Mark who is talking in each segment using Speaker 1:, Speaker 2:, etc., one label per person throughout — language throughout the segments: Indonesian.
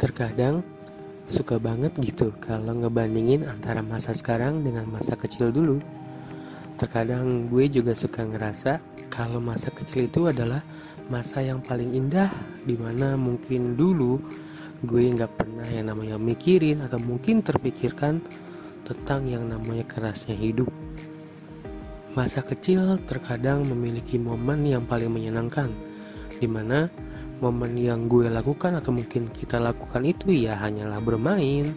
Speaker 1: Terkadang suka banget gitu kalau ngebandingin antara masa sekarang dengan masa kecil dulu. Terkadang gue juga suka ngerasa kalau masa kecil itu adalah masa yang paling indah di mana mungkin dulu gue nggak pernah yang namanya mikirin atau mungkin terpikirkan tentang yang namanya kerasnya hidup. Masa kecil terkadang memiliki momen yang paling menyenangkan, di mana momen yang gue lakukan atau mungkin kita lakukan itu ya hanyalah bermain.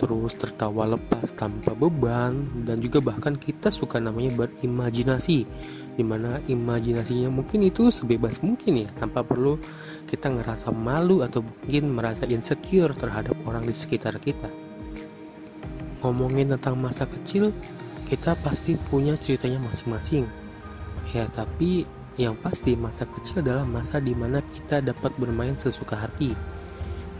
Speaker 1: Terus tertawa lepas tanpa beban dan juga bahkan kita suka namanya berimajinasi di mana imajinasinya mungkin itu sebebas mungkin ya tanpa perlu kita ngerasa malu atau mungkin merasa insecure terhadap orang di sekitar kita. Ngomongin tentang masa kecil kita pasti punya ceritanya masing-masing. Ya tapi yang pasti masa kecil adalah masa di mana kita dapat bermain sesuka hati.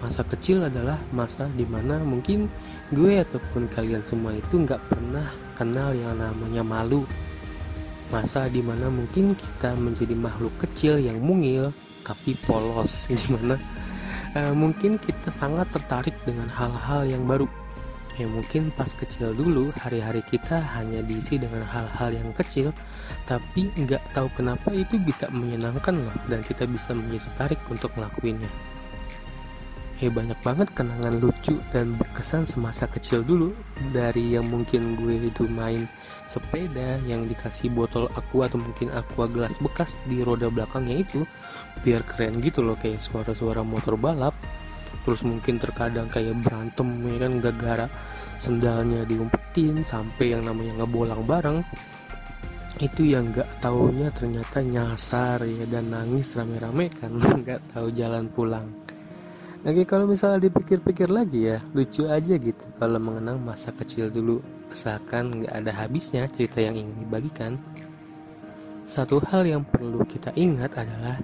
Speaker 1: Masa kecil adalah masa di mana mungkin gue ataupun kalian semua itu nggak pernah kenal yang namanya malu. Masa di mana mungkin kita menjadi makhluk kecil yang mungil tapi polos, di mana uh, mungkin kita sangat tertarik dengan hal-hal yang baru ya mungkin pas kecil dulu hari-hari kita hanya diisi dengan hal-hal yang kecil tapi nggak tahu kenapa itu bisa menyenangkan loh dan kita bisa menjadi tarik untuk ngelakuinnya. Ya banyak banget kenangan lucu dan berkesan semasa kecil dulu dari yang mungkin gue itu main sepeda yang dikasih botol aqua atau mungkin aqua gelas bekas di roda belakangnya itu biar keren gitu loh kayak suara-suara motor balap terus mungkin terkadang kayak berantem ya kan gara-gara sendalnya diumpetin sampai yang namanya ngebolang bareng. Itu yang nggak taunya ternyata nyasar ya dan nangis rame-rame kan nggak tahu jalan pulang. Oke kalau misalnya dipikir-pikir lagi ya lucu aja gitu kalau mengenang masa kecil dulu. Seakan nggak ada habisnya cerita yang ingin dibagikan. Satu hal yang perlu kita ingat adalah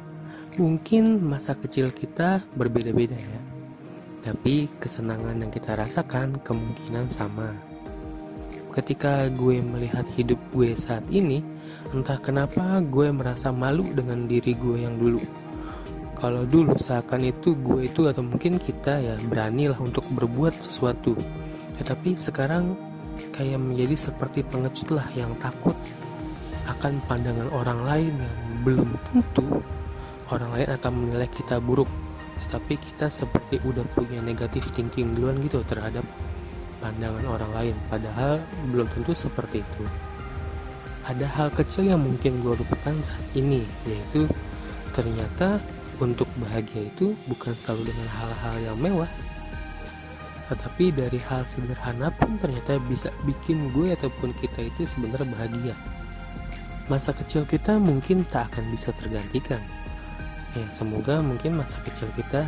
Speaker 1: mungkin masa kecil kita berbeda-beda ya tapi kesenangan yang kita rasakan kemungkinan sama. Ketika gue melihat hidup gue saat ini, entah kenapa gue merasa malu dengan diri gue yang dulu. Kalau dulu seakan itu gue itu atau mungkin kita ya beranilah untuk berbuat sesuatu. Tetapi sekarang kayak menjadi seperti pengecut lah yang takut akan pandangan orang lain yang belum tentu orang lain akan menilai kita buruk tapi kita seperti udah punya negatif thinking duluan gitu terhadap pandangan orang lain. Padahal belum tentu seperti itu. Ada hal kecil yang mungkin gue lupakan saat ini yaitu ternyata untuk bahagia itu bukan selalu dengan hal-hal yang mewah. Tetapi dari hal sederhana pun ternyata bisa bikin gue ataupun kita itu sebenarnya bahagia. Masa kecil kita mungkin tak akan bisa tergantikan ya semoga mungkin masa kecil kita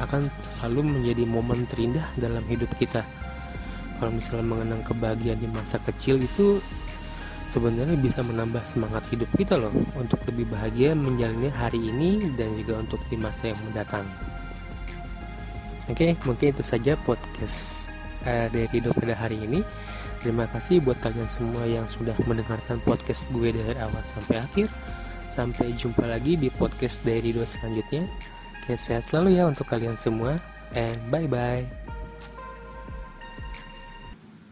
Speaker 1: akan selalu menjadi momen terindah dalam hidup kita. Kalau misalnya mengenang kebahagiaan di masa kecil itu sebenarnya bisa menambah semangat hidup kita loh untuk lebih bahagia menjalani hari ini dan juga untuk di masa yang mendatang. Oke mungkin itu saja podcast uh, dari hidup pada hari ini. Terima kasih buat kalian semua yang sudah mendengarkan podcast gue dari awal sampai akhir Sampai jumpa lagi di podcast dari dua selanjutnya. Oke, sehat selalu ya untuk kalian semua. And bye-bye.